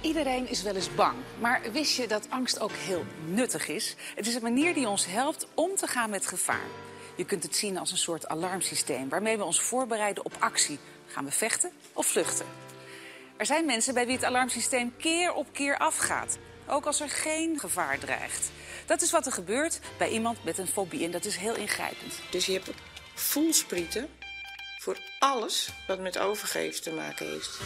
Iedereen is wel eens bang. Maar wist je dat angst ook heel nuttig is? Het is een manier die ons helpt om te gaan met gevaar. Je kunt het zien als een soort alarmsysteem waarmee we ons voorbereiden op actie. Gaan we vechten of vluchten? Er zijn mensen bij wie het alarmsysteem keer op keer afgaat. Ook als er geen gevaar dreigt. Dat is wat er gebeurt bij iemand met een fobie en dat is heel ingrijpend. Dus je hebt voelsprieten voor alles wat met overgeven te maken heeft.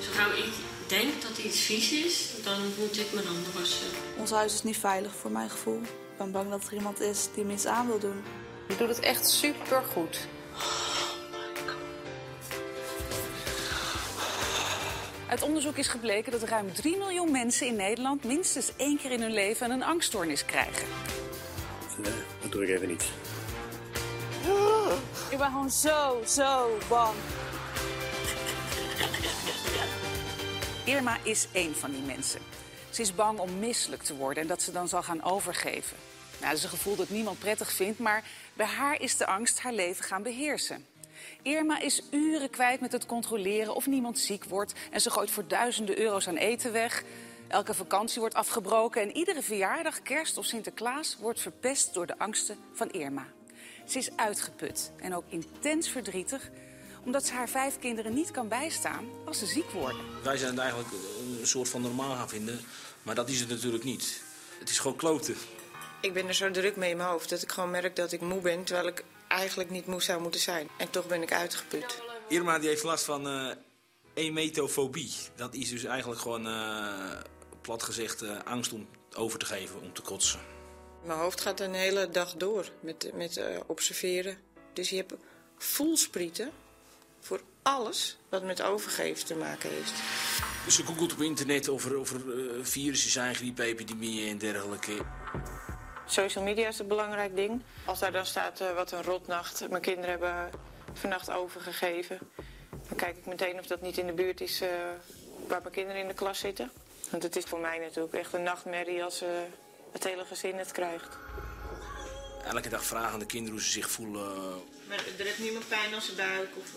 Zo gauw ik denk dat iets vies is, dan moet ik mijn handen wassen. Ons huis is niet veilig voor mijn gevoel. Ik ben bang dat er iemand is die me iets aan wil doen. Je doet het echt super goed. Uit onderzoek is gebleken dat ruim 3 miljoen mensen in Nederland minstens één keer in hun leven een angststoornis krijgen. Nee, dat doe ik even niet. Ik ben gewoon zo, zo bang. Irma is één van die mensen. Ze is bang om misselijk te worden en dat ze dan zal gaan overgeven. Nou, dat is een gevoel dat niemand prettig vindt, maar bij haar is de angst haar leven gaan beheersen. Irma is uren kwijt met het controleren of niemand ziek wordt en ze gooit voor duizenden euro's aan eten weg. Elke vakantie wordt afgebroken en iedere verjaardag, kerst of Sinterklaas wordt verpest door de angsten van Irma. Ze is uitgeput en ook intens verdrietig omdat ze haar vijf kinderen niet kan bijstaan als ze ziek worden. Wij zijn het eigenlijk een soort van normaal gaan vinden, maar dat is het natuurlijk niet. Het is gewoon kloten. Ik ben er zo druk mee in mijn hoofd dat ik gewoon merk dat ik moe ben... terwijl ik eigenlijk niet moe zou moeten zijn. En toch ben ik uitgeput. Irma die heeft last van eh emetofobie. Dat is dus eigenlijk gewoon, eh, plat gezegd, eh, angst om over te geven, om te kotsen. Mijn hoofd gaat een hele dag door met, met eh, observeren. Dus je hebt voelsprieten voor alles wat met overgeven te maken heeft. Dus ze googelt op internet of er, of er eh, virussen zijn, griepepidemieën en dergelijke. Social media is een belangrijk ding. Als daar dan staat eh, wat een rotnacht, mijn kinderen hebben vannacht overgegeven. Dan kijk ik meteen of dat niet in de buurt is eh, waar mijn kinderen in de klas zitten. Want het is voor mij natuurlijk echt een nachtmerrie als eh, het hele gezin het krijgt. Elke dag vragen de kinderen hoe ze zich voelen. Maar er heeft niemand pijn als zijn buik of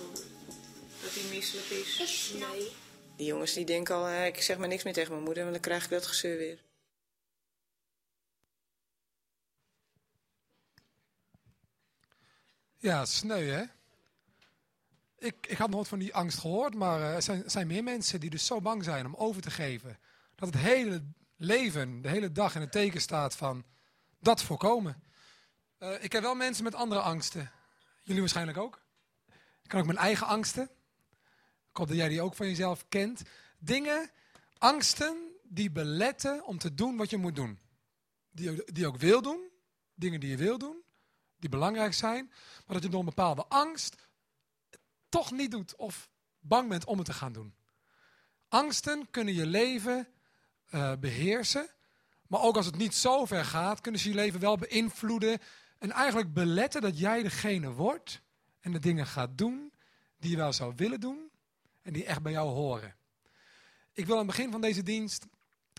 dat hij misselijk is? Nee. Die jongens die denken al, eh, ik zeg maar niks meer tegen mijn moeder, want dan krijg ik dat gezeur weer. Ja, sneu hè? Ik, ik had nooit van die angst gehoord, maar eh, er zijn, zijn meer mensen die dus zo bang zijn om over te geven. Dat het hele leven, de hele dag in het teken staat van dat voorkomen. Eh, ik heb wel mensen met andere angsten. Jullie waarschijnlijk ook. Ik kan ook mijn eigen angsten. Ik hoop dat jij die ook van jezelf kent. Dingen, angsten die beletten om te doen wat je moet doen. Die, je- die ook wil doen. Dingen die je wil doen. Die belangrijk zijn. Maar dat je door een bepaalde angst toch niet doet. Of bang bent om het te gaan doen. Angsten kunnen je leven eh, beheersen. Maar ook als het niet zo ver gaat, kunnen ze je leven wel beïnvloeden. En eigenlijk beletten dat jij degene wordt. En de dingen gaat doen die je wel zou willen doen. En die echt bij jou horen. Ik wil aan het begin van deze dienst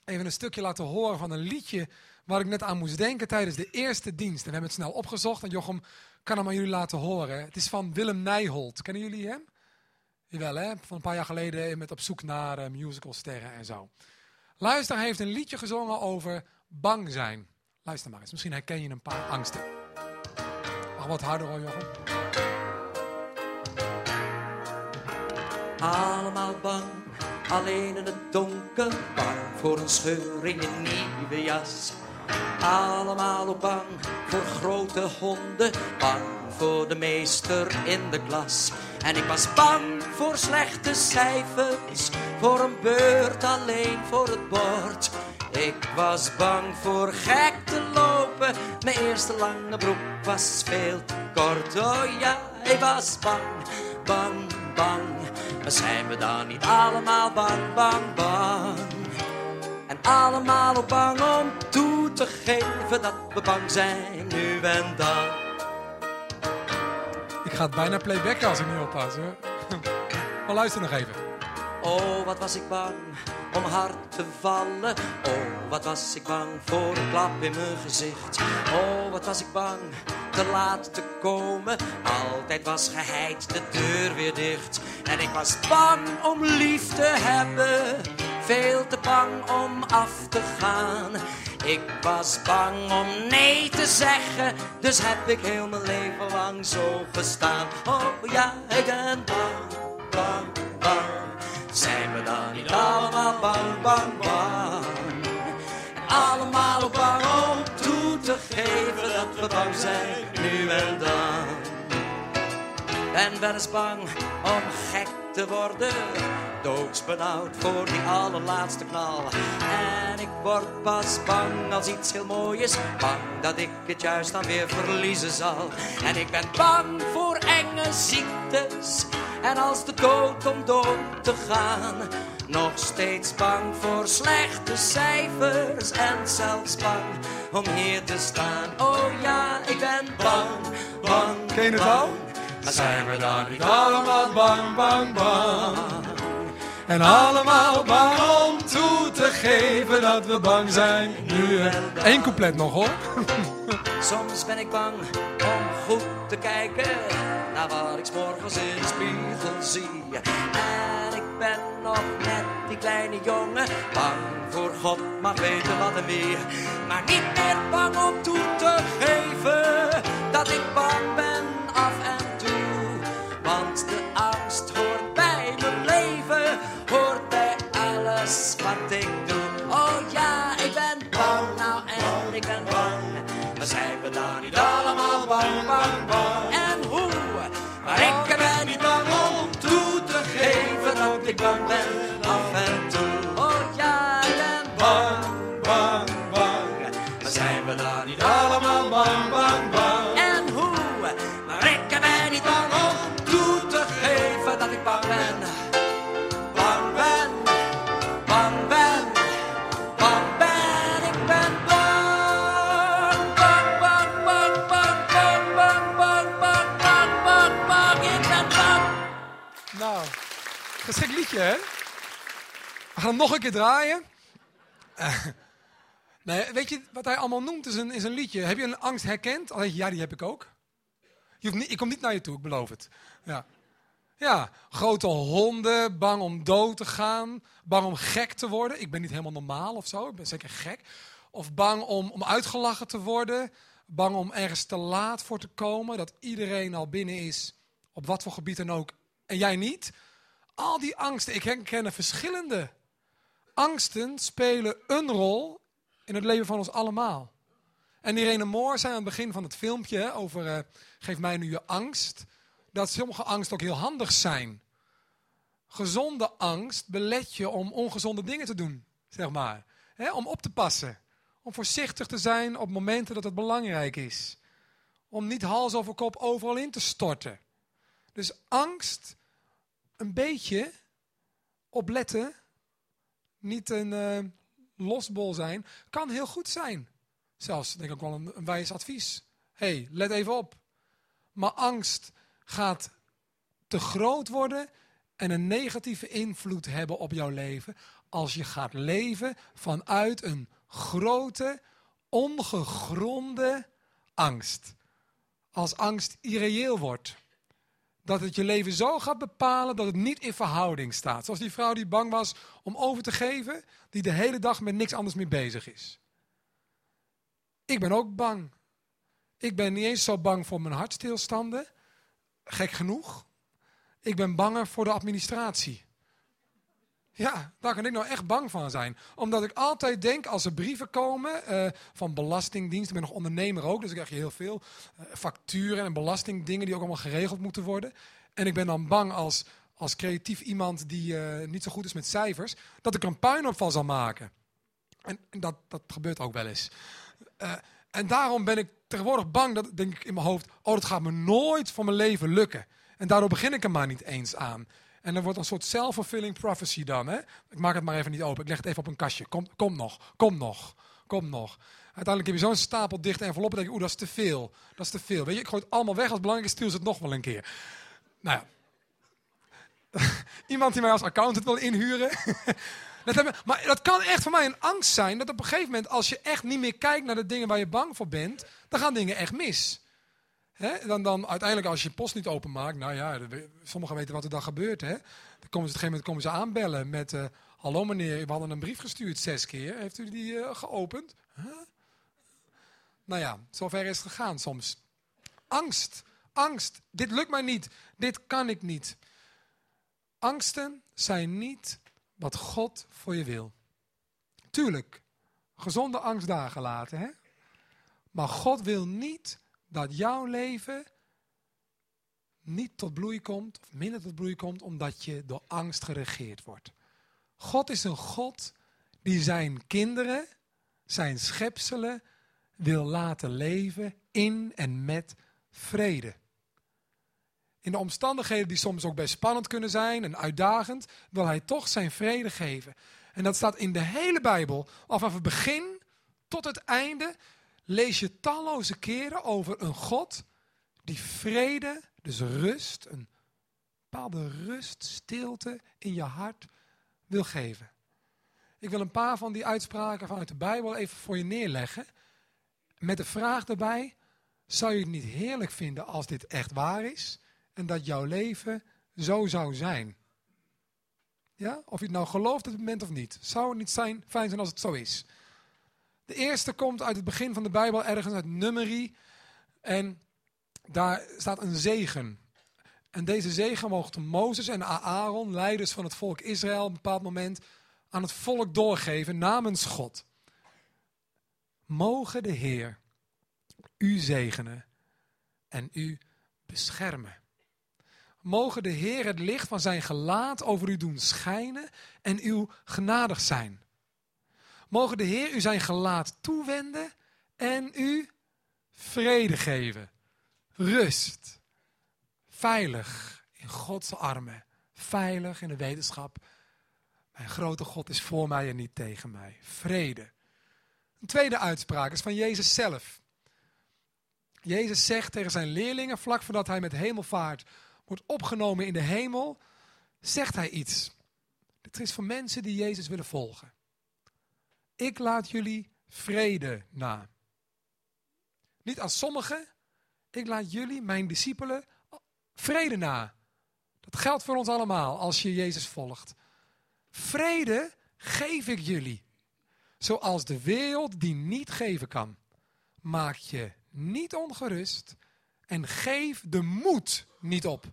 even een stukje laten horen van een liedje waar ik net aan moest denken tijdens de eerste dienst. En we hebben het snel opgezocht en Jochem kan hem aan jullie laten horen. Het is van Willem Nijholt. Kennen jullie hem? Jawel, hè? Van een paar jaar geleden met op zoek naar eh, musicalsterren en zo. Luister, hij heeft een liedje gezongen over bang zijn. Luister maar eens, misschien herken je een paar angsten. Mag wat harder hoor, Jochem. Allemaal bang, alleen in het donker, bang voor een scheur in je nieuwe jas. Allemaal ook bang voor grote honden, bang voor de meester in de klas. En ik was bang voor slechte cijfers, voor een beurt alleen voor het bord. Ik was bang voor gek te lopen, mijn eerste lange broek was veel kort. Oh ja, ik was bang, bang, bang. Maar zijn we dan niet allemaal bang, bang, bang? En allemaal ook bang om toe te geven dat we bang zijn, nu en dan. Ik ga het bijna playbacken als ik niet oppas hoor. Maar luister nog even. Oh, wat was ik bang om hard te vallen. Oh, wat was ik bang voor een klap in mijn gezicht. Oh, wat was ik bang te laat te komen. Altijd was geheid de deur weer dicht. En ik was bang om lief te hebben veel te bang om af te gaan. Ik was bang om nee te zeggen, dus heb ik heel mijn leven lang zo gestaan. Oh ja, ik ben bang, bang, bang. Zijn we dan niet allemaal bang, bang, bang? Allemaal bang om toe te geven dat we bang zijn, nu en dan. Ben wel eens bang om gek te worden, doodsbenauwd voor die allerlaatste knal. En ik word pas bang als iets heel mooi is, bang dat ik het juist dan weer verliezen zal. En ik ben bang voor enge ziektes en als de dood om dood te gaan. Nog steeds bang voor slechte cijfers en zelfs bang om hier te staan. Oh ja, ik ben bang, bang, Ken je het al? Maar zijn we dan niet Allemaal bang, bang, bang. En allemaal bang om toe te geven dat we bang zijn. Nu. Eén couplet nog hoor. Soms ben ik bang om goed te kijken naar wat ik morgens in de spiegel zie. En ik ben nog net die kleine jongen, bang voor God mag weten wat en wie. Maar niet meer bang om toe te geven dat ik bang ben af en toe. Want de We gaan hem nog een keer draaien. Eh, weet je wat hij allemaal noemt is een, is een liedje. Heb je een angst herkend? Al denk je, ja, die heb ik ook. Je ik kom niet naar je toe, ik beloof het. Ja. ja, grote honden, bang om dood te gaan, bang om gek te worden. Ik ben niet helemaal normaal of zo, ik ben zeker gek. Of bang om, om uitgelachen te worden, bang om ergens te laat voor te komen, dat iedereen al binnen is, op wat voor gebied dan ook, en jij niet. Al die angsten, ik herken er verschillende. Angsten spelen een rol in het leven van ons allemaal. En Irene Moore zei aan het begin van het filmpje over eh, geef mij nu je angst, dat sommige angsten ook heel handig zijn. Gezonde angst belet je om ongezonde dingen te doen, zeg maar. Om op te passen. Om voorzichtig te zijn op momenten dat het belangrijk is. Om niet hals over kop overal in te storten. Dus angst, een beetje opletten, niet een eh, losbol zijn, kan heel goed zijn. Zelfs, denk ik wel, een, wijs advies. hey, let even op. Maar angst gaat te groot worden en een negatieve invloed hebben op jouw leven als je gaat leven vanuit een grote, ongegronde angst. Als angst irreëel wordt. Dat het je leven zo gaat bepalen dat het niet in verhouding staat. Zoals die vrouw die bang was om over te geven, die de hele dag met niks anders meer bezig is. Ik ben ook bang. Ik ben niet eens zo bang voor mijn hartstilstanden. Gek genoeg. Ik ben banger voor de administratie. Ja, daar kan ik nou echt bang van zijn. Omdat ik altijd denk, als er brieven komen eh, van belastingdienst, ik ben nog ondernemer ook, dus ik krijg je heel veel eh, facturen en belastingdingen die ook allemaal geregeld moeten worden. En ik ben dan bang als, als creatief iemand die eh, niet zo goed is met cijfers, dat ik er een puinopval zal maken. En, en dat, dat gebeurt ook wel eens. En daarom ben ik tegenwoordig bang, dat denk ik in mijn hoofd, oh dat gaat me nooit voor mijn leven lukken. En daardoor begin ik er maar niet eens aan. En dan wordt een soort self-fulfilling prophecy dan. Hè? Ik maak het maar even niet open. Ik leg het even op een kastje. Kom, kom nog, kom nog, kom nog. Uiteindelijk heb je zo'n stapel dichte enveloppen. denk je, oeh, dat is te veel. Dat is te veel. Weet je, ik gooi het allemaal weg. Als het belangrijk stuur ze het nog wel een keer. Nou ja. Iemand die mij als accountant wil inhuren. maar dat kan echt voor mij een angst zijn. Dat op een gegeven moment, als je echt niet meer kijkt naar de dingen waar je bang voor bent, dan gaan dingen echt mis. Dan, dan uiteindelijk als je post niet openmaakt, nou ja, sommigen weten wat er dan gebeurt. Hè? Dan komen ze, op een gegeven moment komen ze aanbellen met... eh, Hallo meneer, we hadden een brief gestuurd zes keer. Heeft u die eh, geopend? Nou ja, zover is het gegaan soms. Angst, angst. Dit lukt mij niet. Dit kan ik niet. Angsten zijn niet wat God voor je wil. Tuurlijk, gezonde angstdagen laten, hè? Maar God wil niet dat jouw leven niet tot bloei komt, of minder tot bloei komt, omdat je door angst geregeerd wordt. God is een God die zijn kinderen, zijn schepselen, wil laten leven in en met vrede. In de omstandigheden die soms ook best spannend kunnen zijn en uitdagend, wil hij toch zijn vrede geven. En dat staat in de hele Bijbel, al vanaf het begin tot het einde, lees je talloze keren over een God die vrede, dus rust, een bepaalde rust, stilte in je hart wil geven. Ik wil een paar van die uitspraken vanuit de Bijbel even voor je neerleggen. Met de vraag erbij, zou je het niet heerlijk vinden als dit echt waar is en dat jouw leven zo zou zijn? Ja? Of je het nou gelooft op het moment of niet. Zou het niet zijn, fijn zijn als het zo is? De eerste komt uit het begin van de Bijbel, ergens uit Numeri. En daar staat een zegen. En deze zegen mochten Mozes en Aaron, leiders van het volk Israël, op een bepaald moment aan het volk doorgeven namens God. Mogen de Heer u zegenen en u beschermen. Mogen de Heer het licht van zijn gelaat over u doen schijnen en u genadig zijn. Mogen de Heer u zijn gelaat toewenden en u vrede geven. Rust. Veilig in Gods armen. Veilig in de wetenschap. Mijn grote God is voor mij en niet tegen mij. Vrede. Een tweede uitspraak is van Jezus zelf. Jezus zegt tegen zijn leerlingen, vlak voordat hij met hemelvaart wordt opgenomen in de hemel, zegt hij iets. Dit is voor mensen die Jezus willen volgen. Ik laat jullie vrede na. Niet als sommigen, ik laat jullie, mijn discipelen, vrede na. Dat geldt voor ons allemaal als je Jezus volgt. Vrede geef ik jullie. Zoals de wereld die niet geven kan. Maak je niet ongerust en geef de moed niet op.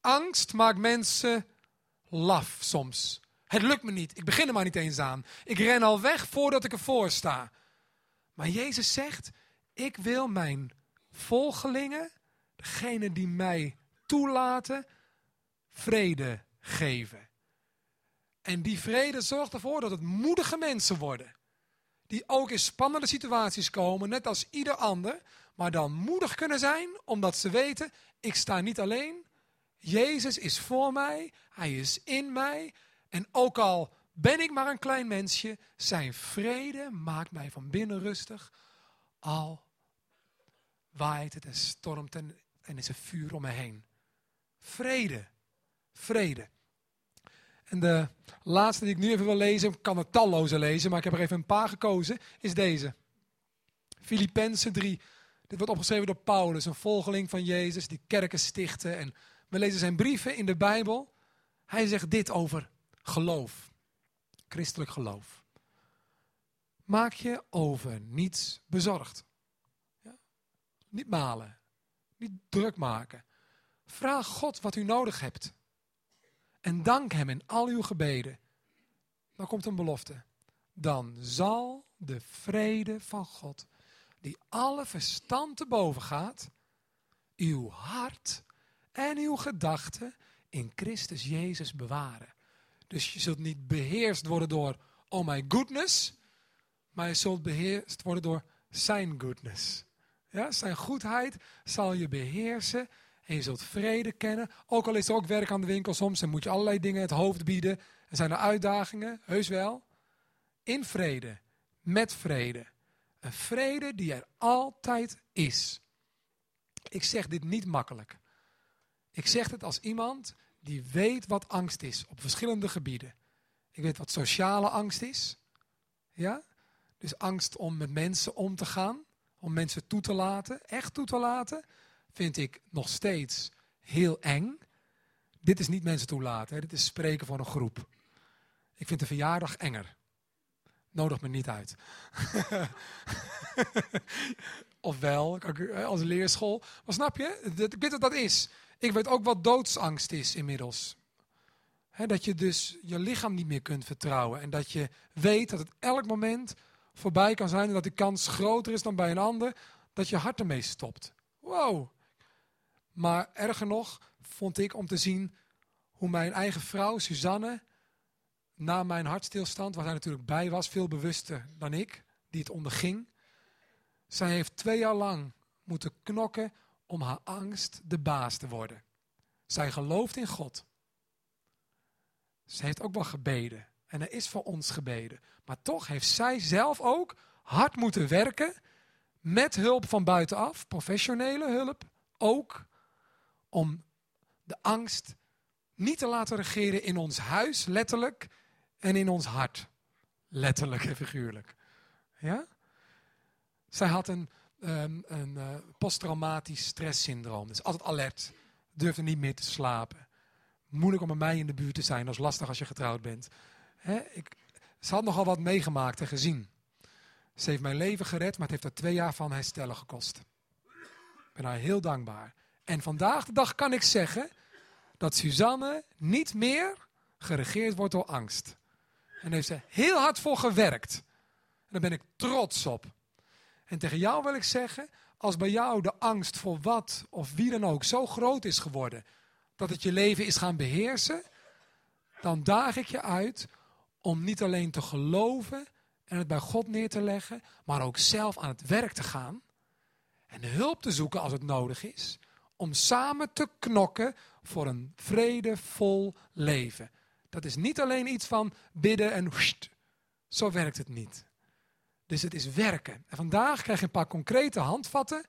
Angst maakt mensen laf soms. Het lukt me niet, ik begin er maar niet eens aan. Ik ren al weg voordat ik ervoor sta. Maar Jezus zegt, ik wil mijn volgelingen, degene die mij toelaten, vrede geven. En die vrede zorgt ervoor dat het moedige mensen worden. Die ook in spannende situaties komen, net als ieder ander. Maar dan moedig kunnen zijn, omdat ze weten, ik sta niet alleen. Jezus is voor mij, hij is in mij. En ook al ben ik maar een klein mensje, zijn vrede maakt mij van binnen rustig. Al waait het en stormt en, en is er vuur om me heen. Vrede, vrede. En de laatste die ik nu even wil lezen, ik kan er talloze lezen, maar ik heb er even een paar gekozen, is deze. Filippenzen 3. Dit wordt opgeschreven door Paulus, een volgeling van Jezus, die kerken stichtte. En we lezen zijn brieven in de Bijbel. Hij zegt dit over geloof, christelijk geloof. Maak je over niets bezorgd. Ja? Niet malen, niet druk maken. Vraag God wat u nodig hebt. En dank Hem in al uw gebeden. Dan komt een belofte. Dan zal de vrede van God, die alle verstand te boven gaat, uw hart en uw gedachten in Christus Jezus bewaren. Dus je zult niet beheerst worden door, oh my goodness, maar je zult beheerst worden door zijn goodness. Ja, zijn goedheid zal je beheersen en je zult vrede kennen. Ook al is er ook werk aan de winkel soms en moet je allerlei dingen het hoofd bieden. Er zijn er uitdagingen, heus wel. In vrede, met vrede. Een vrede die er altijd is. Ik zeg dit niet makkelijk. Ik zeg het als iemand die weet wat angst is op verschillende gebieden. Ik weet wat sociale angst is. Ja? Dus angst om met mensen om te gaan, om mensen toe te laten, echt toe te laten, vind ik nog steeds heel eng. dit is niet mensen toelaten. Hè. Dit is spreken voor een groep. Ik vind de verjaardag enger. Nodig me niet uit. Ofwel, als leerschool. Maar snap je? Ik weet wat dat is. Ik weet ook wat doodsangst is inmiddels. dat je dus je lichaam niet meer kunt vertrouwen. En dat je weet dat het elk moment voorbij kan zijn. En dat die kans groter is dan bij een ander. Dat je hart ermee stopt. Wow. Maar erger nog vond ik om te zien hoe mijn eigen vrouw, Suzanne, na mijn hartstilstand, waar zij natuurlijk bij was, veel bewuster dan ik, die het onderging. Zij heeft twee jaar lang moeten knokken om haar angst de baas te worden. Zij gelooft in God. Ze heeft ook wel gebeden. En er is voor ons gebeden. Maar toch heeft zij zelf ook hard moeten werken. Met hulp van buitenaf, professionele hulp ook. Om de angst niet te laten regeren in ons huis, letterlijk. En in ons hart, letterlijk en figuurlijk. Ja? Zij had een, um, een uh, posttraumatisch stresssyndroom. Dus altijd alert. Durfde niet meer te slapen. Moeilijk om bij mij in de buurt te zijn. Dat is lastig als je getrouwd bent. ik, ze had nogal wat meegemaakt en gezien. Ze heeft mijn leven gered, maar het heeft er twee jaar van herstellen gekost. Ik ben haar heel dankbaar. En vandaag de dag kan ik zeggen dat Suzanne niet meer geregeerd wordt door angst. En daar heeft ze heel hard voor gewerkt. En daar ben ik trots op. En tegen jou wil ik zeggen, als bij jou de angst voor wat of wie dan ook zo groot is geworden, dat het je leven is gaan beheersen, dan daag ik je uit om niet alleen te geloven en het bij God neer te leggen, maar ook zelf aan het werk te gaan en hulp te zoeken als het nodig is, om samen te knokken voor een vredevol leven. Dat is niet alleen iets van bidden en zo werkt het niet. Dus het is werken. En vandaag krijg je een paar concrete handvatten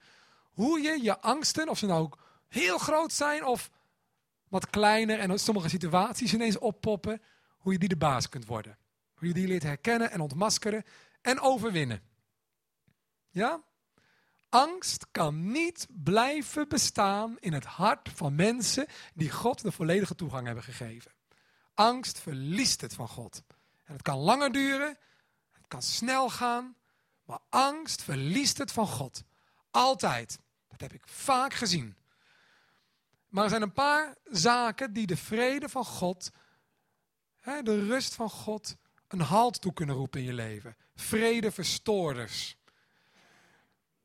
hoe je je angsten, of ze nou heel groot zijn of wat kleiner en sommige situaties ineens oppoppen, hoe je die de baas kunt worden. Hoe je die leert herkennen en ontmaskeren en overwinnen. Ja? Angst kan niet blijven bestaan in het hart van mensen die God de volledige toegang hebben gegeven. Angst verliest het van God. En het kan langer duren, snel gaan, maar angst verliest het van God. Altijd. Dat heb ik vaak gezien. Maar er zijn een paar zaken die de vrede van God, de rust van God, een halt toe kunnen roepen in je leven. Vredeverstoorders.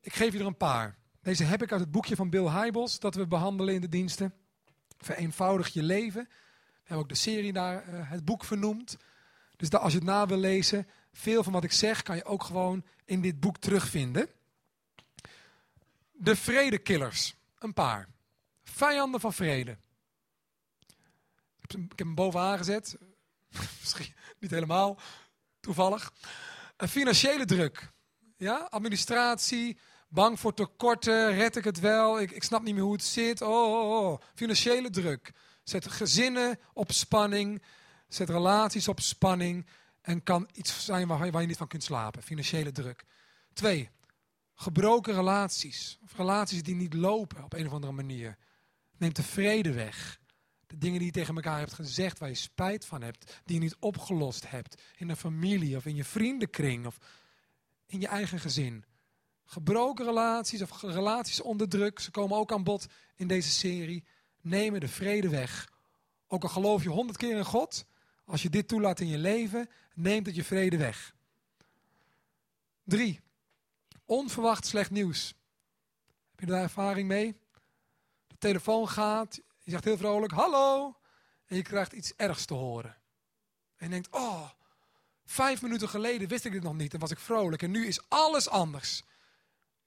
Ik geef je er een paar. Deze heb ik uit het boekje van Bill Hybels dat we behandelen in de diensten. Vereenvoudig je leven. We hebben ook de serie naar uh, het boek vernoemd. Dus als je het na wil lezen, veel van wat ik zeg kan je ook gewoon in dit boek terugvinden. De vredekillers, een paar. Vijanden van vrede. Ik heb hem bovenaan gezet. Misschien niet helemaal toevallig. Een financiële druk. Ja, administratie, bang voor tekorten, red ik het wel, ik, ik snap niet meer hoe het zit. Oh, oh, oh. Financiële druk. Zet gezinnen op spanning, zet relaties op spanning en kan iets zijn waar, je niet van kunt slapen. Financiële druk. Twee, gebroken relaties. Of relaties die niet lopen op een of andere manier. Neemt de vrede weg. De dingen die je tegen elkaar hebt gezegd, waar je spijt van hebt, die je niet opgelost hebt. In een familie of in je vriendenkring of in je eigen gezin. Gebroken relaties of relaties onder druk, ze komen ook aan bod in deze serie, nemen de vrede weg. Ook al geloof je honderd keer in God, als je dit toelaat in je leven, neemt het je vrede weg. Drie, onverwacht slecht nieuws. Heb je daar ervaring mee? De telefoon gaat, je zegt heel vrolijk, hallo, en je krijgt iets ergs te horen. En je denkt, oh, Vijf minuten geleden wist ik dit nog niet en was ik vrolijk. En nu is alles anders.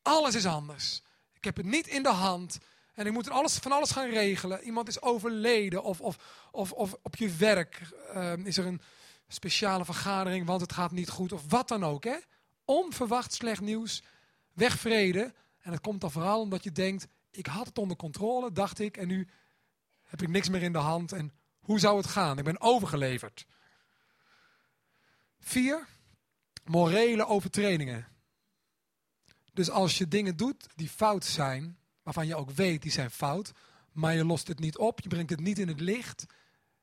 Alles is anders. Ik heb het niet in de hand. En ik moet alles, van alles gaan regelen. Iemand is overleden. Of, of, of, of op je werk ehm, is er een speciale vergadering, want het gaat niet goed. Of wat dan ook. Hè? Onverwacht slecht nieuws. Wegvrede. En het komt dan vooral omdat je denkt, ik had het onder controle, dacht ik. En nu heb ik niks meer in de hand. En hoe zou het gaan? Ik ben overgeleverd. Vier, morele overtredingen. Dus als je dingen doet die fout zijn, waarvan je ook weet die zijn fout, maar je lost het niet op. Je brengt het niet in het licht.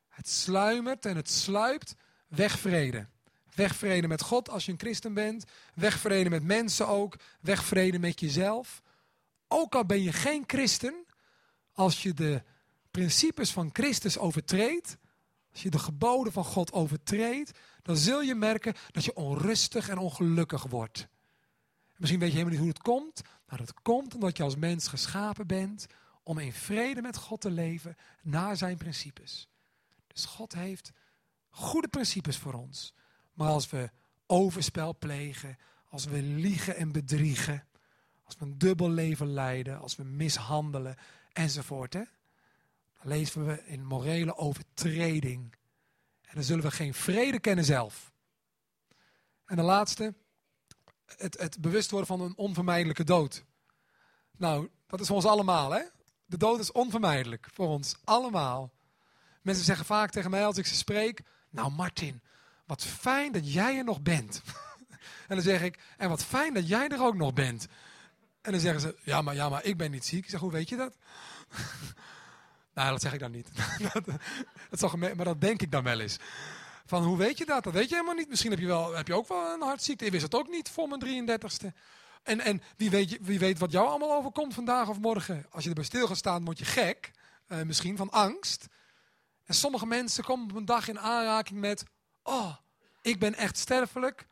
Het sluimert en het sluipt. Weg vrede. Weg vrede met God als je een christen bent. Weg vrede met mensen ook. Weg vrede met jezelf. Ook al ben je geen christen, als je de principes van Christus overtreedt, als je de geboden van God overtreedt, dan zul je merken dat je onrustig en ongelukkig wordt. Misschien weet je helemaal niet hoe het komt. Nou, dat komt omdat je als mens geschapen bent om in vrede met God te leven naar zijn principes. Dus God heeft goede principes voor ons. Maar als we overspel plegen, als we liegen en bedriegen, als we een dubbel leven leiden, als we mishandelen enzovoort, hè, dan leven we in morele overtreding. En dan zullen we geen vrede kennen zelf. En de laatste, het, het bewust worden van een onvermijdelijke dood. Nou, dat is voor ons allemaal, hè? De dood is onvermijdelijk voor ons allemaal. Mensen zeggen vaak tegen mij als ik ze spreek: Nou, Martin, wat fijn dat jij er nog bent. en dan zeg ik: En wat fijn dat jij er ook nog bent. En dan zeggen ze: Ja, maar, ja, maar ik ben niet ziek. Ik zeg: Hoe weet je dat? nou, dat zeg ik dan niet. dat, dat maar dat denk ik dan wel eens. Van hoe weet je dat? Dat weet je helemaal niet. Misschien heb je, wel, heb je ook wel een hartziekte. Ik wist het ook niet voor mijn 33ste. En, en wie, weet, wie weet wat jou allemaal overkomt vandaag of morgen. Als je erbij stil gaat staan, word je gek. Uh, misschien van angst. En sommige mensen komen op een dag in aanraking met... Oh, ik ben echt sterfelijk.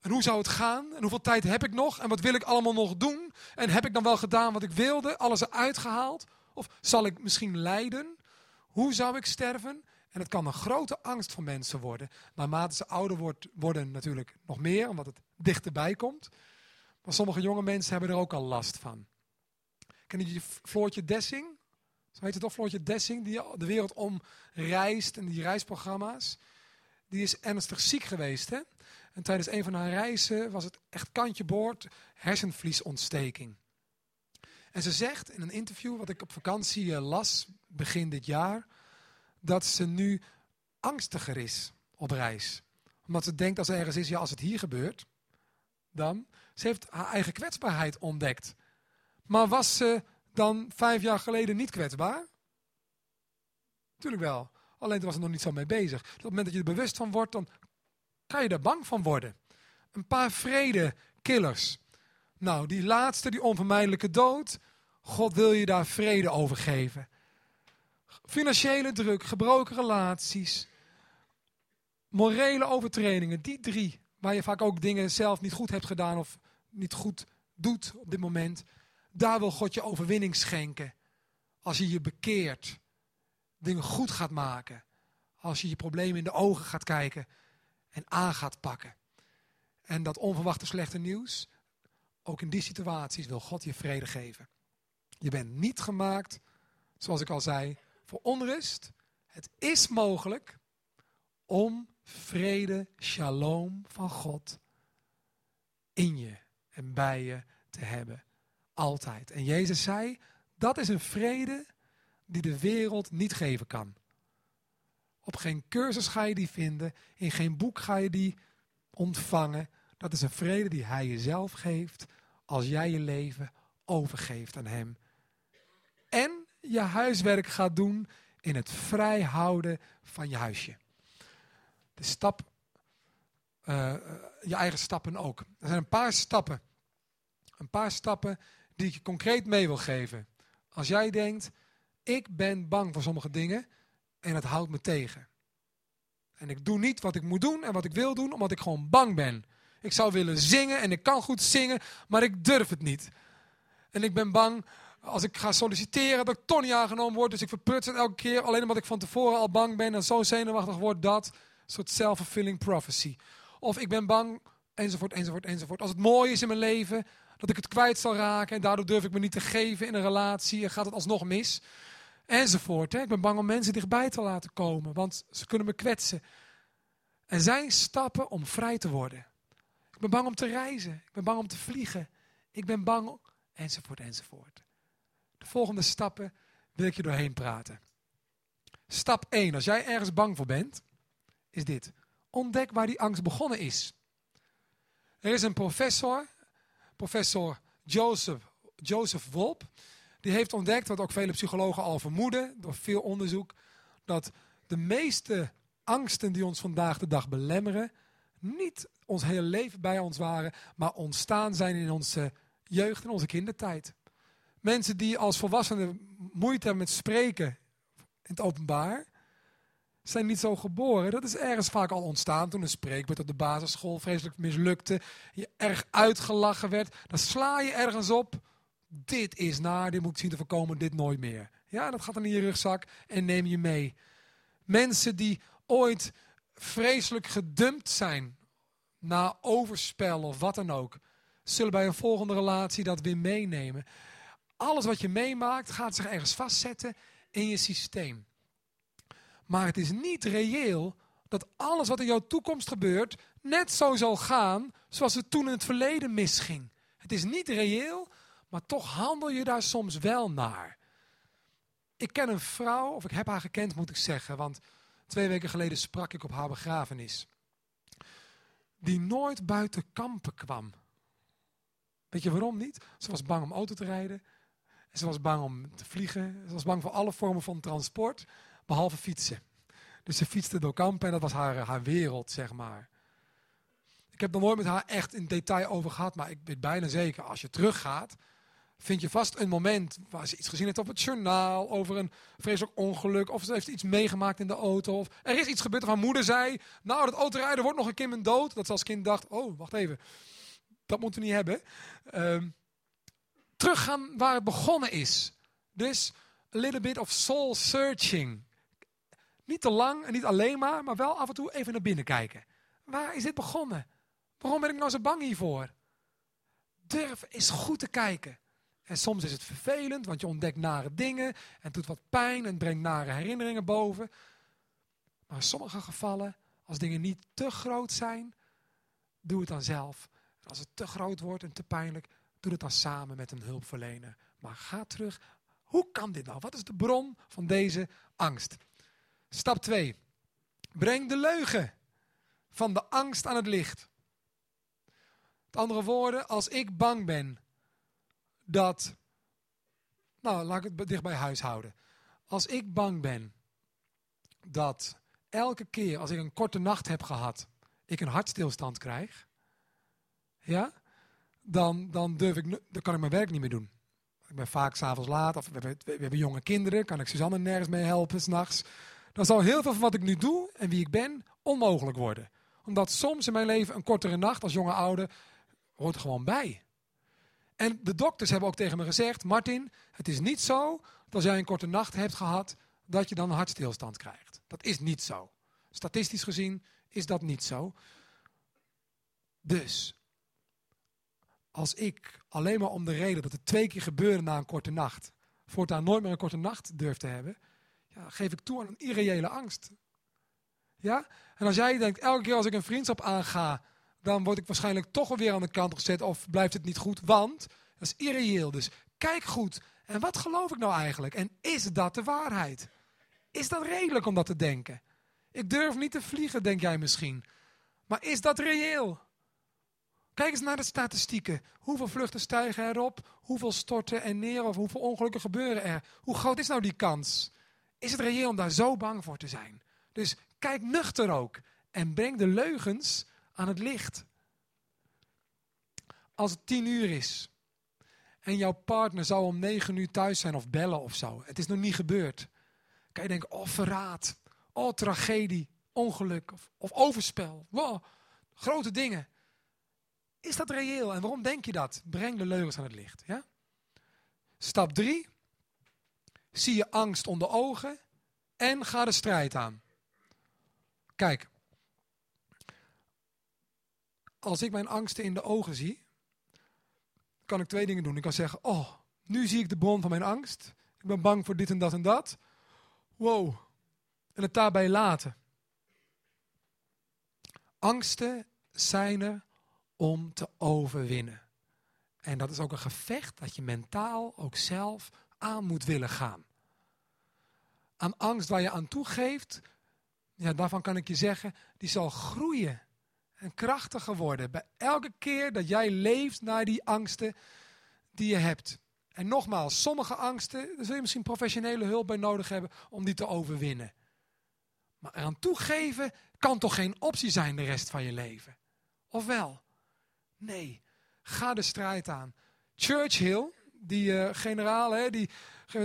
En hoe zou het gaan? En hoeveel tijd heb ik nog? En wat wil ik allemaal nog doen? En heb ik dan wel gedaan wat ik wilde? Alles eruit gehaald? Of zal ik misschien lijden? Hoe zou ik sterven? En het kan een grote angst voor mensen worden. Naarmate ze ouder wordt, worden natuurlijk nog meer, omdat het dichterbij komt. Maar sommige jonge mensen hebben er ook al last van. Kennen jullie Floortje Dessing? Zo heet het toch, Floortje Dessing, die de wereld om reist en die reisprogramma's. Die is ernstig ziek geweest. Hè? En tijdens een van haar reizen was het echt kantje boord hersenvliesontsteking. En ze zegt in een interview, wat ik op vakantie eh, las, begin dit jaar, dat ze nu angstiger is op reis. Omdat ze denkt als er ergens is, ja als het hier gebeurt, dan. Ze heeft haar eigen kwetsbaarheid ontdekt. Maar was ze dan vijf jaar geleden niet kwetsbaar? Tuurlijk wel. Alleen was ze nog niet zo mee bezig. Op het moment dat je er bewust van wordt, dan kan je er bang van worden. Een paar vredekillers. Nou, die laatste, die onvermijdelijke dood. God wil je daar vrede over geven. Financiële druk, gebroken relaties, morele overtredingen, die drie, waar je vaak ook dingen zelf niet goed hebt gedaan of niet goed doet op dit moment, daar wil God je overwinning schenken. Als je je bekeert, dingen goed gaat maken, als je je problemen in de ogen gaat kijken en aan gaat pakken. En dat onverwachte slechte nieuws, ook in die situaties wil God je vrede geven. Je bent niet gemaakt, zoals ik al zei, onrust. Het is mogelijk om vrede, shalom van God in je en bij je te hebben. Altijd. En Jezus zei, dat is een vrede die de wereld niet geven kan. Op geen cursus ga je die vinden, in geen boek ga je die ontvangen. Dat is een vrede die Hij jezelf geeft als jij je leven overgeeft aan Hem. En je huiswerk gaat doen in het vrijhouden van je huisje. De stap, uh, je eigen stappen ook. Er zijn een paar stappen. Een paar stappen die ik je concreet mee wil geven. Als jij denkt, ik ben bang voor sommige dingen en het houdt me tegen. En ik doe niet wat ik moet doen en wat ik wil doen, omdat ik gewoon bang ben. Ik zou willen zingen en ik kan goed zingen, maar ik durf het niet. En ik ben bang als ik ga solliciteren dat ik niet aangenomen word. Dus ik verprut het elke keer. Alleen omdat ik van tevoren al bang ben en zo zenuwachtig word dat. Een soort self-fulfilling prophecy. Of ik ben bang, enzovoort, enzovoort, enzovoort. Als het mooi is in mijn leven, dat ik het kwijt zal raken. En daardoor durf ik me niet te geven in een relatie. En gaat het alsnog mis. Enzovoort. Hè. Ik ben bang om mensen dichtbij te laten komen. Want ze kunnen me kwetsen. Er zijn stappen om vrij te worden. Ik ben bang om te reizen. Ik ben bang om te vliegen. Ik ben bang, enzovoort, enzovoort. De volgende stappen wil ik je doorheen praten. Stap 1, als jij ergens bang voor bent, is dit. Ontdek waar die angst begonnen is. Er is een professor, professor Joseph, Joseph Wolp, die heeft ontdekt, wat ook vele psychologen al vermoeden, door veel onderzoek, dat de meeste angsten die ons vandaag de dag belemmeren, niet ons hele leven bij ons waren, maar ontstaan zijn in onze jeugd en onze kindertijd. Mensen die als volwassenen moeite hebben met spreken in het openbaar, zijn niet zo geboren. Dat is ergens vaak al ontstaan toen een spreekbeurt op de basisschool vreselijk mislukte. Je erg uitgelachen werd. Dan sla je ergens op. Dit is naar, dit moet ik zien te voorkomen, dit nooit meer. Ja, dat gaat dan in je rugzak en neem je mee. Mensen die ooit vreselijk gedumpt zijn na overspel of wat dan ook, zullen bij een volgende relatie dat weer meenemen. Alles wat je meemaakt gaat zich ergens vastzetten in je systeem. Maar het is niet reëel dat alles wat in jouw toekomst gebeurt net zo zal gaan zoals het toen in het verleden misging. Het is niet reëel, maar toch handel je daar soms wel naar. Ik ken een vrouw, of ik heb haar gekend moet ik zeggen, want twee weken geleden sprak ik op haar begrafenis. Die nooit buiten kampen kwam. Weet je waarom niet? Ze was bang om auto te rijden. Ze was bang om te vliegen. Ze was bang voor alle vormen van transport, behalve fietsen. Dus ze fietste door kampen en dat was haar, haar wereld, zeg maar. Ik heb er nooit met haar echt in detail over gehad, maar ik weet bijna zeker, als je teruggaat, vind je vast een moment waar ze iets gezien heeft op het journaal over een vreselijk ongeluk. Of ze heeft iets meegemaakt in de auto. Of er is iets gebeurd of moeder zei, nou dat autorijden wordt nog een mijn dood. Dat ze als kind dacht, oh wacht even, dat moeten we niet hebben. Um, teruggaan waar het begonnen is. Dus a little bit of soul searching. Niet te lang en niet alleen maar, maar wel af en toe even naar binnen kijken. Waar is dit begonnen? Waarom ben ik nou zo bang hiervoor? Durf eens goed te kijken. En soms is het vervelend, want je ontdekt nare dingen en doet wat pijn en brengt nare herinneringen boven. Maar in sommige gevallen, als dingen niet te groot zijn, doe het dan zelf. als het te groot wordt en te pijnlijk, doe het dan samen met een hulpverlener. Maar ga terug. Hoe kan dit nou? Wat is de bron van deze angst? Stap 2. Breng de leugen van de angst aan het licht. Met andere woorden, als ik bang ben dat. Nou, laat ik het dicht bij huis houden. Als ik bang ben dat elke keer als ik een korte nacht heb gehad, ik een hartstilstand krijg. Ja? Dan, dan, durf ik, dan kan ik mijn werk niet meer doen. Ik ben vaak s'avonds laat, of we hebben, we hebben jonge kinderen, kan ik Suzanne nergens mee helpen s'nachts. Dan zal heel veel van wat ik nu doe en wie ik ben onmogelijk worden. Omdat soms in mijn leven een kortere nacht als jonge ouder hoort gewoon bij. En de dokters hebben ook tegen me gezegd, Martin, het is niet zo dat als jij een korte nacht hebt gehad, dat je dan een hartstilstand krijgt. Dat is niet zo. Statistisch gezien is dat niet zo. Dus, als ik alleen maar om de reden dat het twee keer gebeurde na een korte nacht, voortaan nooit meer een korte nacht durf te hebben, ja, geef ik toe aan een irreële angst. Ja? En als jij denkt, elke keer als ik een vriendschap aanga, dan word ik waarschijnlijk toch weer aan de kant gezet of blijft het niet goed, want dat is irreëel. Dus kijk goed. En wat geloof ik nou eigenlijk? En is dat de waarheid? Is dat redelijk om dat te denken? Ik durf niet te vliegen, denk jij misschien. Maar is dat reëel? Kijk eens naar de statistieken. Hoeveel vluchten stijgen erop? Hoeveel storten er neer? Of hoeveel ongelukken gebeuren er? Hoe groot is nou die kans? Is het reëel om daar zo bang voor te zijn? Dus kijk nuchter ook. En breng de leugens aan het licht. Als het tien uur is en jouw partner zou om negen uur thuis zijn of bellen of zo. Het is nog niet gebeurd. Kan je denken, oh verraad, oh tragedie, ongeluk of, of overspel. Wow, grote dingen. Is dat reëel en waarom denk je dat? Breng de leugens aan het licht. Ja? Stap 3. Zie je angst onder ogen en ga de strijd aan. Kijk, als ik mijn angsten in de ogen zie, kan ik twee dingen doen. Ik kan zeggen, oh, nu zie ik de bron van mijn angst. Ik ben bang voor dit en dat en dat. Wow. En het daarbij laten. Angsten zijn er om te overwinnen. En dat is ook een gevecht dat je mentaal ook zelf aan moet willen gaan. Aan angst waar je aan toegeeft, ja, daarvan kan ik je zeggen, die zal groeien en krachtiger worden. Bij elke keer dat jij leeft naar die angsten die je hebt. En nogmaals, sommige angsten, daar zul je misschien professionele hulp bij nodig hebben om die te overwinnen. Maar eraan toegeven kan toch geen optie zijn de rest van je leven? Of wel? Nee, ga de strijd aan. Churchill, die uh, generaal, hè, die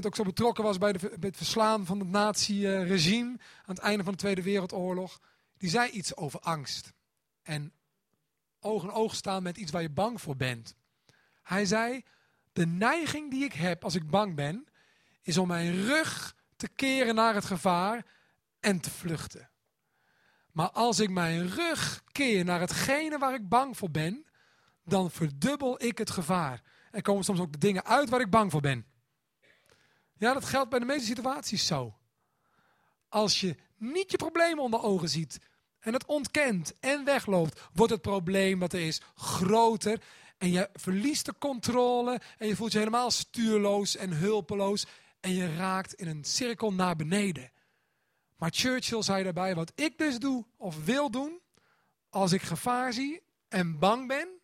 ook zo betrokken was bij, de, het verslaan van het nazi-regime aan het einde van de Tweede Wereldoorlog, die zei iets over angst. En oog in oog staan met iets waar je bang voor bent. Hij zei, de neiging die ik heb als ik bang ben, is om mijn rug te keren naar het gevaar en te vluchten. Maar als ik mijn rug keer naar hetgene waar ik bang voor ben, dan verdubbel ik het gevaar. En komen soms ook de dingen uit waar ik bang voor ben. Ja, dat geldt bij de meeste situaties zo. Als je niet je probleem onder ogen ziet en het ontkent en wegloopt, wordt het probleem dat er is groter en je verliest de controle en je voelt je helemaal stuurloos en hulpeloos en je raakt in een cirkel naar beneden. Maar Churchill zei daarbij, wat ik dus doe of wil doen, als ik gevaar zie en bang ben,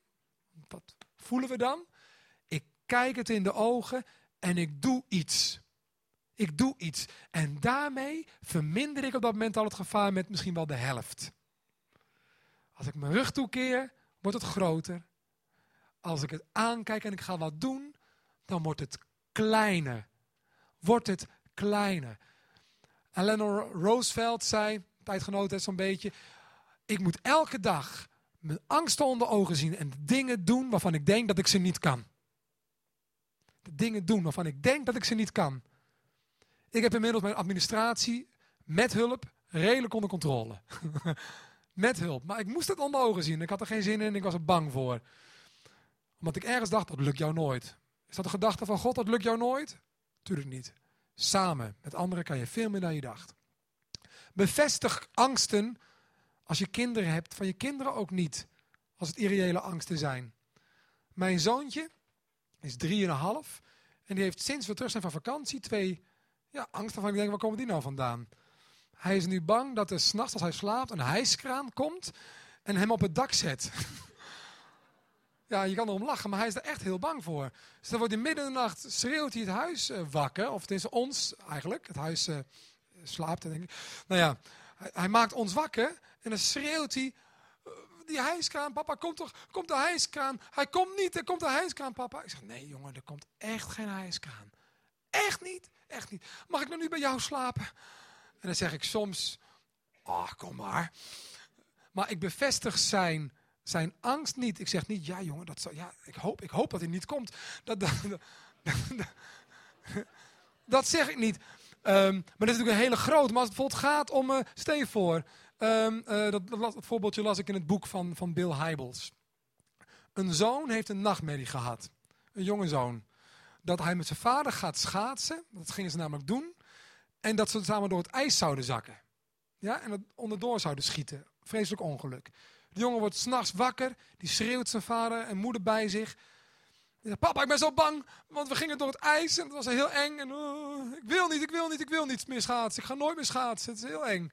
voelen we dan? Ik kijk het in de ogen en ik doe iets. Ik doe iets. En daarmee verminder ik op dat moment al het gevaar met misschien wel de helft. Als ik mijn rug toekeer, wordt het groter. Als ik het aankijk en ik ga wat doen, dan wordt het kleiner. Wordt het kleiner. Eleanor Roosevelt zei, tijdgenoten zo'n beetje, ik moet elke dag mijn angsten onder ogen zien en dingen doen waarvan ik denk dat ik ze niet kan. Dingen doen waarvan ik denk dat ik ze niet kan. Ik heb inmiddels mijn administratie met hulp redelijk onder controle. met hulp. Maar ik moest het onder ogen zien. Ik had er geen zin in en ik was er bang voor. Omdat ik ergens dacht, dat lukt jou nooit. Is dat de gedachte van God, dat lukt jou nooit? Tuurlijk niet. Samen met anderen kan je veel meer dan je dacht. Bevestig angsten als je kinderen hebt, van je kinderen ook niet. Als het irreële angsten zijn. Mijn zoontje is drieënhalf. En die heeft sinds we terug zijn van vakantie twee ja, angsten van ik denk, waar komen die nou vandaan? Hij is nu bang dat er s'nachts als hij slaapt een hijskraan komt en hem op het dak zet. ja, je kan erom lachen, maar hij is er echt heel bang voor. Dus dan wordt in midden de nacht schreeuwt hij het huis uh, wakker. Of het is ons eigenlijk. Het huis uh, slaapt, denk ik. Nou ja, hij, hij, maakt ons wakker en dan schreeuwt hij... Uh, die hijskraan, papa, komt toch, komt de hijskraan. Hij komt niet, er komt de hijskraan, papa. Ik zeg, nee jongen, er komt echt geen hijskraan. Echt niet, echt niet. Mag ik nou nu bij jou slapen? En dan zeg ik soms, ach, kom maar. Maar ik bevestig zijn, zijn angst niet. Ik zeg niet, ja jongen, dat zal, ja, ik, hoop, ik hoop dat hij niet komt. Dat, dat, dat, zeg ik niet. Um, maar dat is natuurlijk een hele groot. Maar als het bijvoorbeeld gaat om, uh, voor, um, uh, dat, dat, voorbeeldje las ik in het boek van, van Bill Hybels. Een zoon heeft een nachtmerrie gehad. Een jonge zoon. Dat hij met zijn vader gaat schaatsen. Dat gingen ze namelijk doen. En dat ze samen door het ijs zouden zakken. Ja, en het onderdoor zouden schieten. Vreselijk ongeluk. De jongen wordt s'nachts wakker. Die schreeuwt zijn vader en moeder bij zich. Zegt, Papa, ik ben zo bang, want we gingen door het ijs en het was heel eng. En, uh, ik wil niet, ik wil niet, ik wil niet meer schaatsen. Ik ga nooit meer schaatsen, het is heel eng.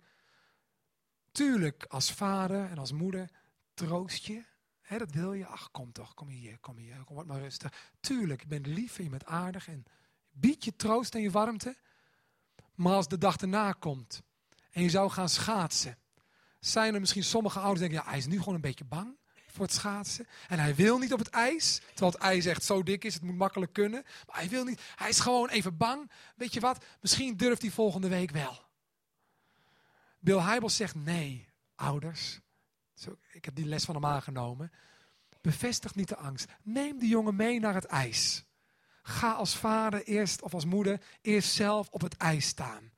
Tuurlijk, als vader en als moeder troost je. Dat wil je. Ach, kom toch, kom hier, kom hier, kom wat maar rustig. Tuurlijk, je bent lief en je bent aardig en bied je troost en je warmte. Maar als de dag erna komt en je zou gaan schaatsen, zijn er misschien sommige ouders die denken, ja, hij is nu gewoon een beetje bang voor het schaatsen. En hij wil niet op het ijs, terwijl het ijs echt zo dik is, het moet makkelijk kunnen. Maar hij wil niet, hij is gewoon even bang. Weet je wat, misschien durft hij volgende week wel. Bill Hybels zegt, nee, ouders, ik heb die les van hem aangenomen. Bevestig niet de angst. Neem die jongen mee naar het ijs. Ga als vader eerst of als moeder eerst zelf op het ijs staan.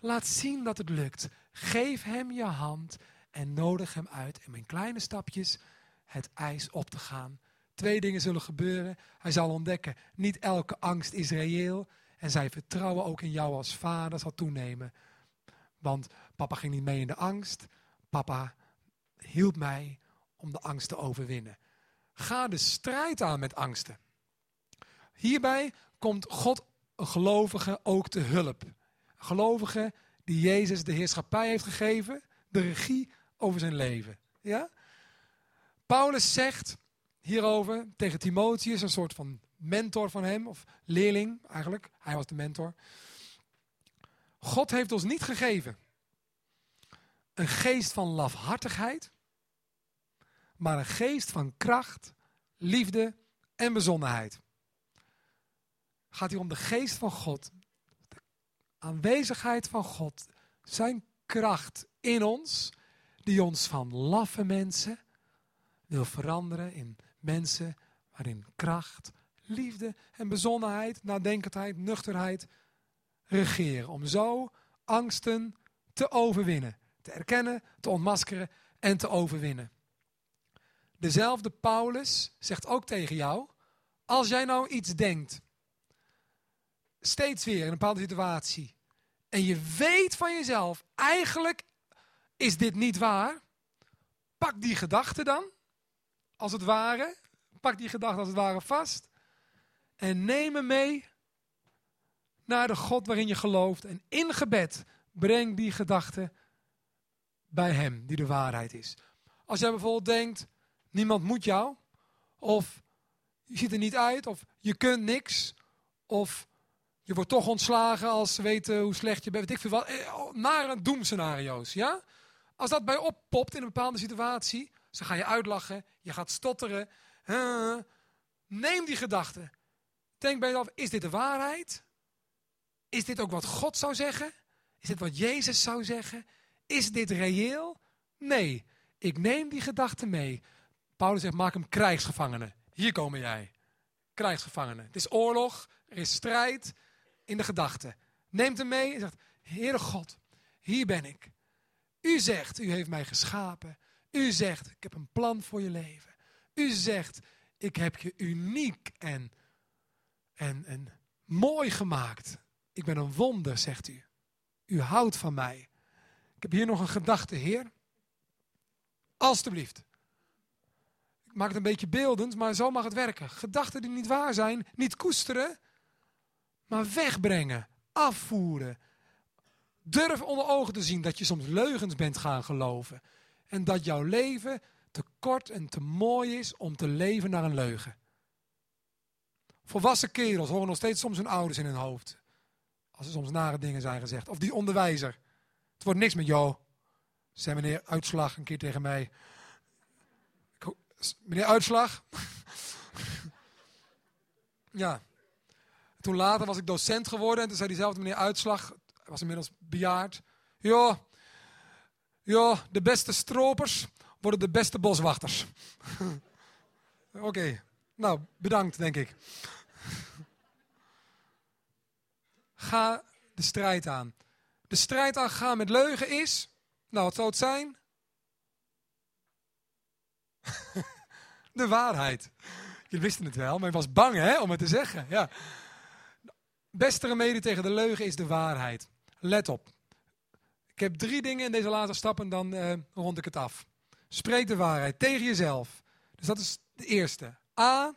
Laat zien dat het lukt. Geef hem je hand en nodig hem uit in mijn kleine stapjes het ijs op te gaan. Twee dingen zullen gebeuren. Hij zal ontdekken, niet elke angst is reëel. En zijn vertrouwen ook in jou als vader zal toenemen. Want papa ging niet mee in de angst. Papa hielp mij om de angst te overwinnen. Ga de strijd aan met angsten. Hierbij komt God een gelovige ook te hulp. Een gelovige die Jezus de heerschappij heeft gegeven, de regie over zijn leven. Ja? Paulus zegt hierover tegen Timotheus, een soort van mentor van hem, of leerling eigenlijk. Hij was de mentor. God heeft ons niet gegeven een geest van lafhartigheid, maar een geest van kracht, liefde en bezonnenheid. Gaat hier om de geest van God, de aanwezigheid van God, zijn kracht in ons, die ons van laffe mensen wil veranderen in mensen waarin kracht, liefde en bezonnenheid, nadenkendheid, nuchterheid regeren. Om zo angsten te overwinnen, te erkennen, te ontmaskeren en te overwinnen. Dezelfde Paulus zegt ook tegen jou, als jij nou iets denkt, steeds weer in een bepaalde situatie, en je weet van jezelf, eigenlijk is dit niet waar, pak die gedachte dan, als het ware, pak die gedachte als het ware vast, en neem hem mee naar de God waarin je gelooft. En in gebed breng die gedachte bij Hem, die de waarheid is. Als jij bijvoorbeeld denkt, niemand moet jou, of je ziet er niet uit, of je kunt niks, of je wordt toch ontslagen als ze weten hoe slecht je bent. Ik vind wel eh, nare doemscenario's, ja? Als dat bij oppopt in een bepaalde situatie, dan ga je uitlachen, je gaat stotteren. neem die gedachte. Denk bij jezelf, is dit de waarheid? Is dit ook wat God zou zeggen? Is dit wat Jezus zou zeggen? Is dit reëel? Nee, ik neem die gedachte mee. Paulus zegt, maak hem krijgsgevangene. Hier komen jij. Krijgsgevangene. Het is oorlog, er is strijd in de gedachte. Neemt hem mee en zegt, Heere God, hier ben ik. U zegt, u heeft mij geschapen. U zegt, ik heb een plan voor je leven. U zegt, ik heb je uniek en, en, en mooi gemaakt. Ik ben een wonder, zegt u. U houdt van mij. Ik heb hier nog een gedachte, Heer. Alsjeblieft. Ik maak het een beetje beeldend, maar zo mag het werken. Gedachten die niet waar zijn, niet koesteren, maar wegbrengen, afvoeren. Durf onder ogen te zien dat je soms leugens bent gaan geloven. En dat jouw leven te kort en te mooi is om te leven naar een leugen. Volwassen kerels horen nog steeds soms hun ouders in hun hoofd. Als er soms nare dingen zijn gezegd. Of die onderwijzer. Het wordt niks met jou. Zei meneer Uitslag een keer tegen mij. Meneer Uitslag. ja. Toen later was ik docent geworden. En toen zei diezelfde meneer Uitslag. Hij was inmiddels bejaard. Ja, ja de beste stropers worden de beste boswachters. Oké. Nou, bedankt denk ik. Ga de strijd aan. De strijd aangaan met leugen is, nou wat zou het zijn? de waarheid. Je wisten het wel, maar je was bang hè, om het te zeggen. Ja. Beste remedie tegen de leugen is de waarheid. Let op. Ik heb drie dingen in deze laatste stap en dan uh, rond ik het af. Spreek de waarheid tegen jezelf. Dus dat is de eerste. A.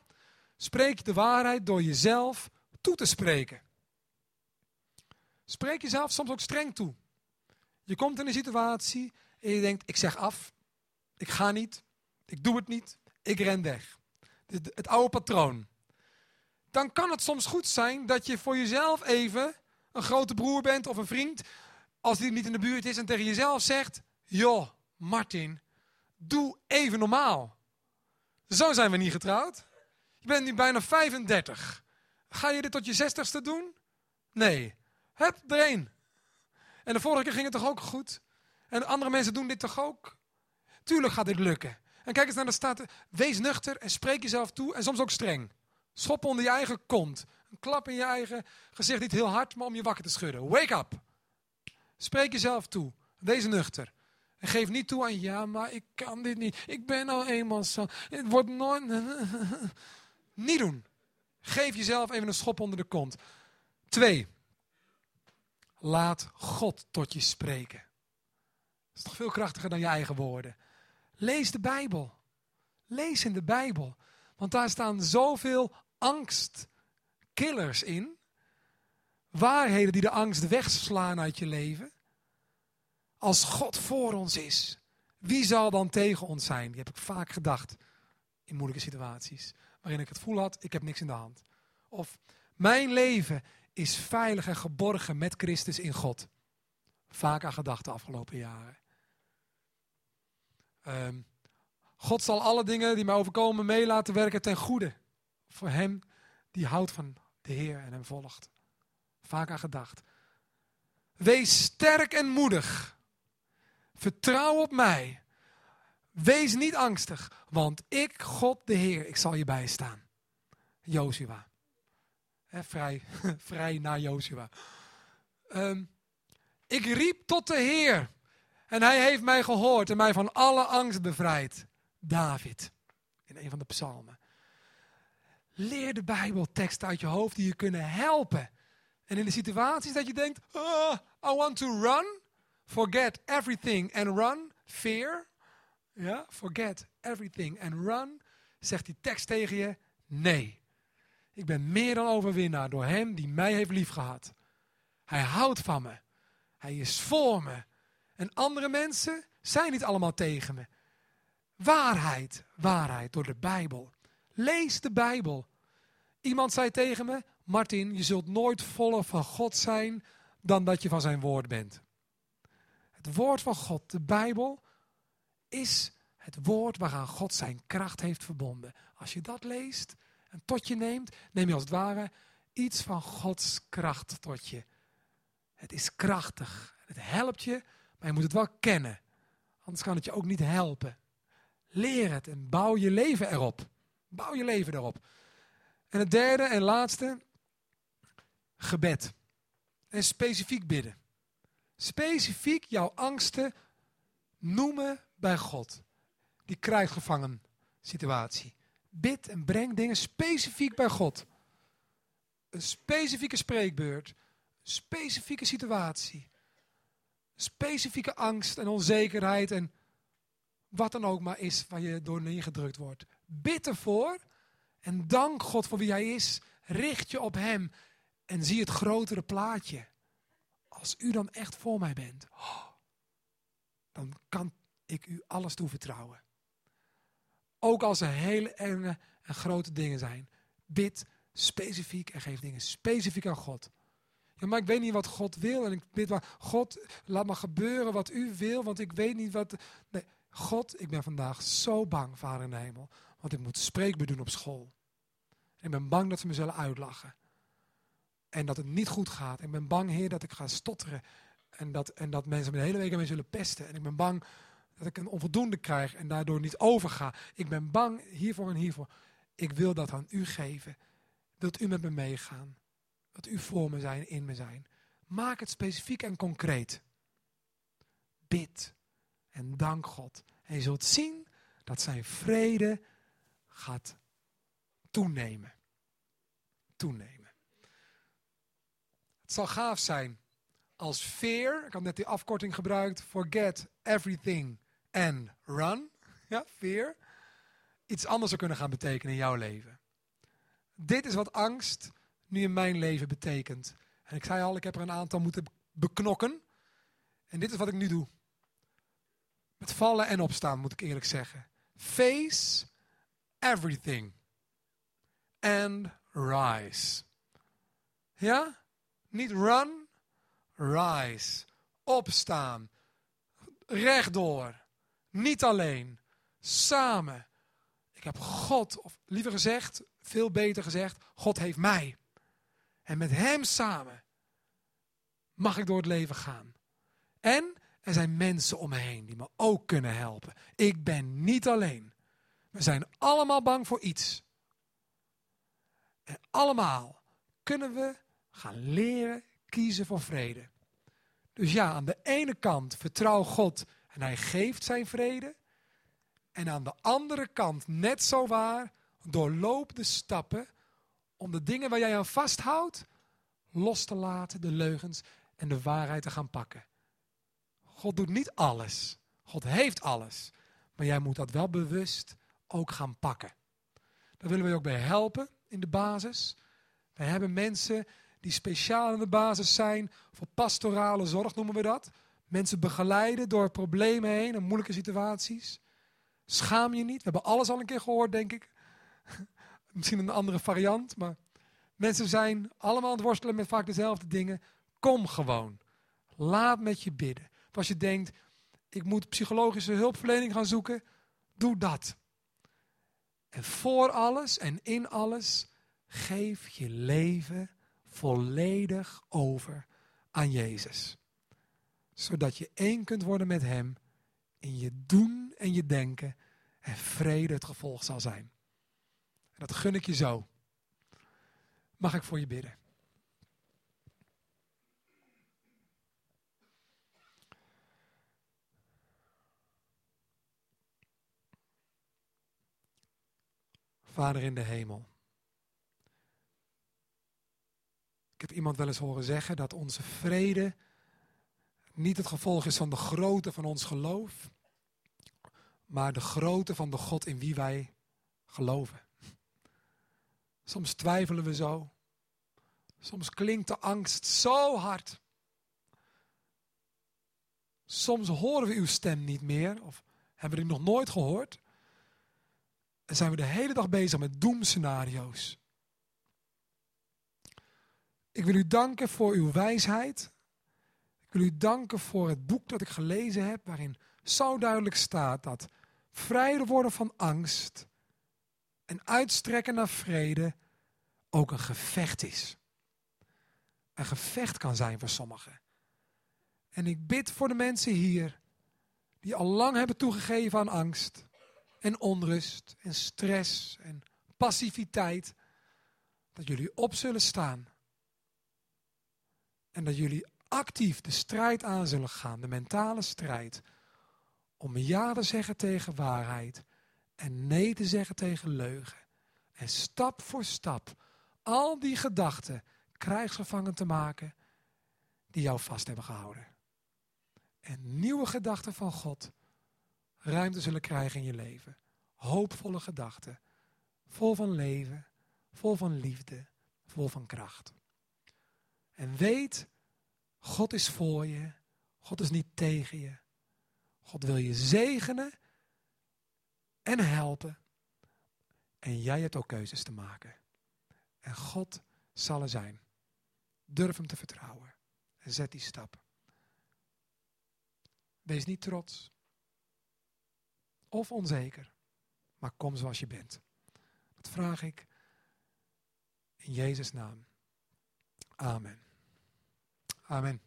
Spreek de waarheid door jezelf toe te spreken. Spreek jezelf soms ook streng toe. Je komt in een situatie en je denkt, ik zeg af, ik ga niet, ik doe het niet, ik ren weg. Het, oude patroon. Dan kan het soms goed zijn dat je voor jezelf even een grote broer bent of een vriend, als die niet in de buurt is en tegen jezelf zegt, joh, Martin, doe even normaal. Zo zijn we niet getrouwd. Je bent nu bijna 35. Ga je dit tot je zestigste doen? Nee. Hup, erheen. En de vorige keer ging het toch ook goed? En andere mensen doen dit toch ook? Tuurlijk gaat dit lukken. En kijk eens naar de staat. Wees nuchter en spreek jezelf toe en soms ook streng. Schop onder je eigen kont. Een klap in je eigen gezicht, niet heel hard, maar om je wakker te schudden. Wake up. Spreek jezelf toe. Wees nuchter. En geef niet toe aan, ja, maar ik kan dit niet. Ik ben al eenmaal zo. Het wordt nooit... niet doen. Geef jezelf even een schop onder de kont. Twee. Laat God tot je spreken. Dat is toch veel krachtiger dan je eigen woorden. Lees de Bijbel. Lees in de Bijbel. Want daar staan zoveel angstkillers in. Waarheden die de angst wegslaan uit je leven. Als God voor ons is, wie zal dan tegen ons zijn? Die heb ik vaak gedacht in moeilijke situaties. Waarin ik het gevoel had, ik heb niks in de hand. Of mijn leven is veilig en geborgen met Christus in God. Vaak aan gedacht de afgelopen jaren. Ehm, God zal alle dingen die mij overkomen mee laten werken ten goede. Voor hem die houdt van de Heer en hem volgt. Vaak aan gedacht. Wees sterk en moedig. Vertrouw op mij. Wees niet angstig, want ik, God de Heer, ik zal je bijstaan. Jozua. Vrij, vrij naar Jozua. Um, ik riep tot de Heer en hij heeft mij gehoord en mij van alle angst bevrijd. David, in een van de psalmen. Leer de Bijbelteksten uit je hoofd die je kunnen helpen. En in de situaties dat je denkt, oh, I want to run, forget everything and run, fear. Ja, forget everything and run. Zegt die tekst tegen je, nee. Ik ben meer dan overwinnaar door hem die mij heeft liefgehad. Hij houdt van me. Hij is voor me. En andere mensen zijn niet allemaal tegen me. Waarheid, waarheid door de Bijbel. Lees de Bijbel. Iemand zei tegen me, Martin, je zult nooit voller van God zijn dan dat je van zijn woord bent. Het woord van God, de Bijbel, is het woord waaraan God zijn kracht heeft verbonden. Als je dat leest en tot je neemt, neem je als het ware iets van Gods kracht tot je. Het is krachtig. Het helpt je, maar je moet het wel kennen. Anders kan het je ook niet helpen. Leer het en bouw je leven erop. Bouw je leven erop. En het derde en laatste, gebed. En specifiek bidden. Specifiek jouw angsten noemen bij God. Die krijgsgevangen situatie. Bid en breng dingen specifiek bij God. Een specifieke spreekbeurt specifieke situatie. Specifieke angst en onzekerheid en wat dan ook maar is waar je door neergedrukt wordt. Bid ervoor en dank God voor wie Hij is. Richt je op Hem en zie het grotere plaatje. Als u dan echt voor mij bent, dan kan ik u alles toevertrouwen. Ook als er hele enge en grote dingen zijn. Bid specifiek en geef dingen specifiek aan God. Ja, maar ik weet niet wat God wil. En ik bid maar, God, laat maar gebeuren wat u wil, want ik weet niet wat... Nee, God, ik ben vandaag zo bang, Vader in de hemel. Want ik moet spreekbeurt doen op school. ik ben bang dat ze me zullen uitlachen. En dat het niet goed gaat. Ik ben bang, Heer, dat ik ga stotteren. En dat, en dat mensen me de hele week mij zullen pesten. En ik ben bang dat ik een onvoldoende krijg en daardoor niet overga. Ik ben bang hiervoor en hiervoor. Ik wil dat aan u geven. Wilt u met me meegaan? dat u voor me zijn, in me zijn. Maak het specifiek en concreet. Bid en dank God. En je zult zien dat zijn vrede gaat toenemen. Toenemen. Het zal gaaf zijn als fear, ik had net die afkorting gebruikt, forget everything and run. Ja, fear. Iets anders zou kunnen gaan betekenen in jouw leven. Dit is wat angst nu in mijn leven betekent. En ik zei al, ik heb er een aantal moeten beknokken. En dit is wat ik nu doe. Met vallen en opstaan, moet ik eerlijk zeggen. Face everything. And rise. Ja? Niet run, rise. Opstaan. Rechtdoor. Niet alleen. Samen. Ik heb God, of liever gezegd, veel beter gezegd, God heeft mij. En met Hem samen mag ik door het leven gaan. En er zijn mensen om me heen die me ook kunnen helpen. Ik ben niet alleen. We zijn allemaal bang voor iets. En allemaal kunnen we gaan leren kiezen voor vrede. Dus ja, aan de ene kant vertrouw God en hij geeft zijn vrede. En aan de andere kant, net zo waar, doorloop de stappen om de dingen waar jij aan vasthoudt, los te laten, de leugens en de waarheid te gaan pakken. God doet niet alles. God heeft alles. Maar jij moet dat wel bewust ook gaan pakken. Daar willen we je ook bij helpen in de basis. We hebben mensen die speciaal in de basis zijn voor pastorale zorg, noemen we dat. Mensen begeleiden door problemen heen en moeilijke situaties. Schaam je niet. We hebben alles al een keer gehoord, denk ik. Misschien een andere variant, maar mensen zijn allemaal aan het worstelen met vaak dezelfde dingen. Kom gewoon. Laat met je bidden. Als je denkt, ik moet psychologische hulpverlening gaan zoeken, doe dat. En voor alles en in alles, geef je leven volledig over aan Jezus. Zodat je één kunt worden met Hem in je doen en je denken en vrede het gevolg zal zijn. En dat gun ik je zo. Mag ik voor je bidden? Vader in de hemel. Ik heb iemand wel eens horen zeggen dat onze vrede niet het gevolg is van de grootte van ons geloof, maar de grootte van de God in wie wij geloven. Soms twijfelen we zo. Soms klinkt de angst zo hard. Soms horen we uw stem niet meer of hebben we die nog nooit gehoord. En zijn we de hele dag bezig met doemscenario's. Ik wil u danken voor uw wijsheid. Ik wil u danken voor het boek dat ik gelezen heb, waarin zo duidelijk staat dat vrij worden van angst en uitstrekken naar vrede ook een gevecht is. Een gevecht kan zijn voor sommigen. En ik bid voor de mensen hier die al lang hebben toegegeven aan angst en onrust en stress en passiviteit, dat jullie op zullen staan. En dat jullie actief de strijd aan zullen gaan, de mentale strijd, om ja te zeggen tegen waarheid en nee te zeggen tegen leugen. En stap voor stap al die gedachten krijgsgevangen te maken die jou vast hebben gehouden. En nieuwe gedachten van God ruimte zullen krijgen in je leven. Hoopvolle gedachten, vol van leven, vol van liefde, vol van kracht. En weet, God is voor je, God is niet tegen je. God wil je zegenen en helpen. En jij hebt ook keuzes te maken. En God zal er zijn. Durf hem te vertrouwen. En zet die stap. Wees niet trots. Of onzeker. Maar kom zoals je bent. Dat vraag ik in Jezus' naam. Amen. Amen.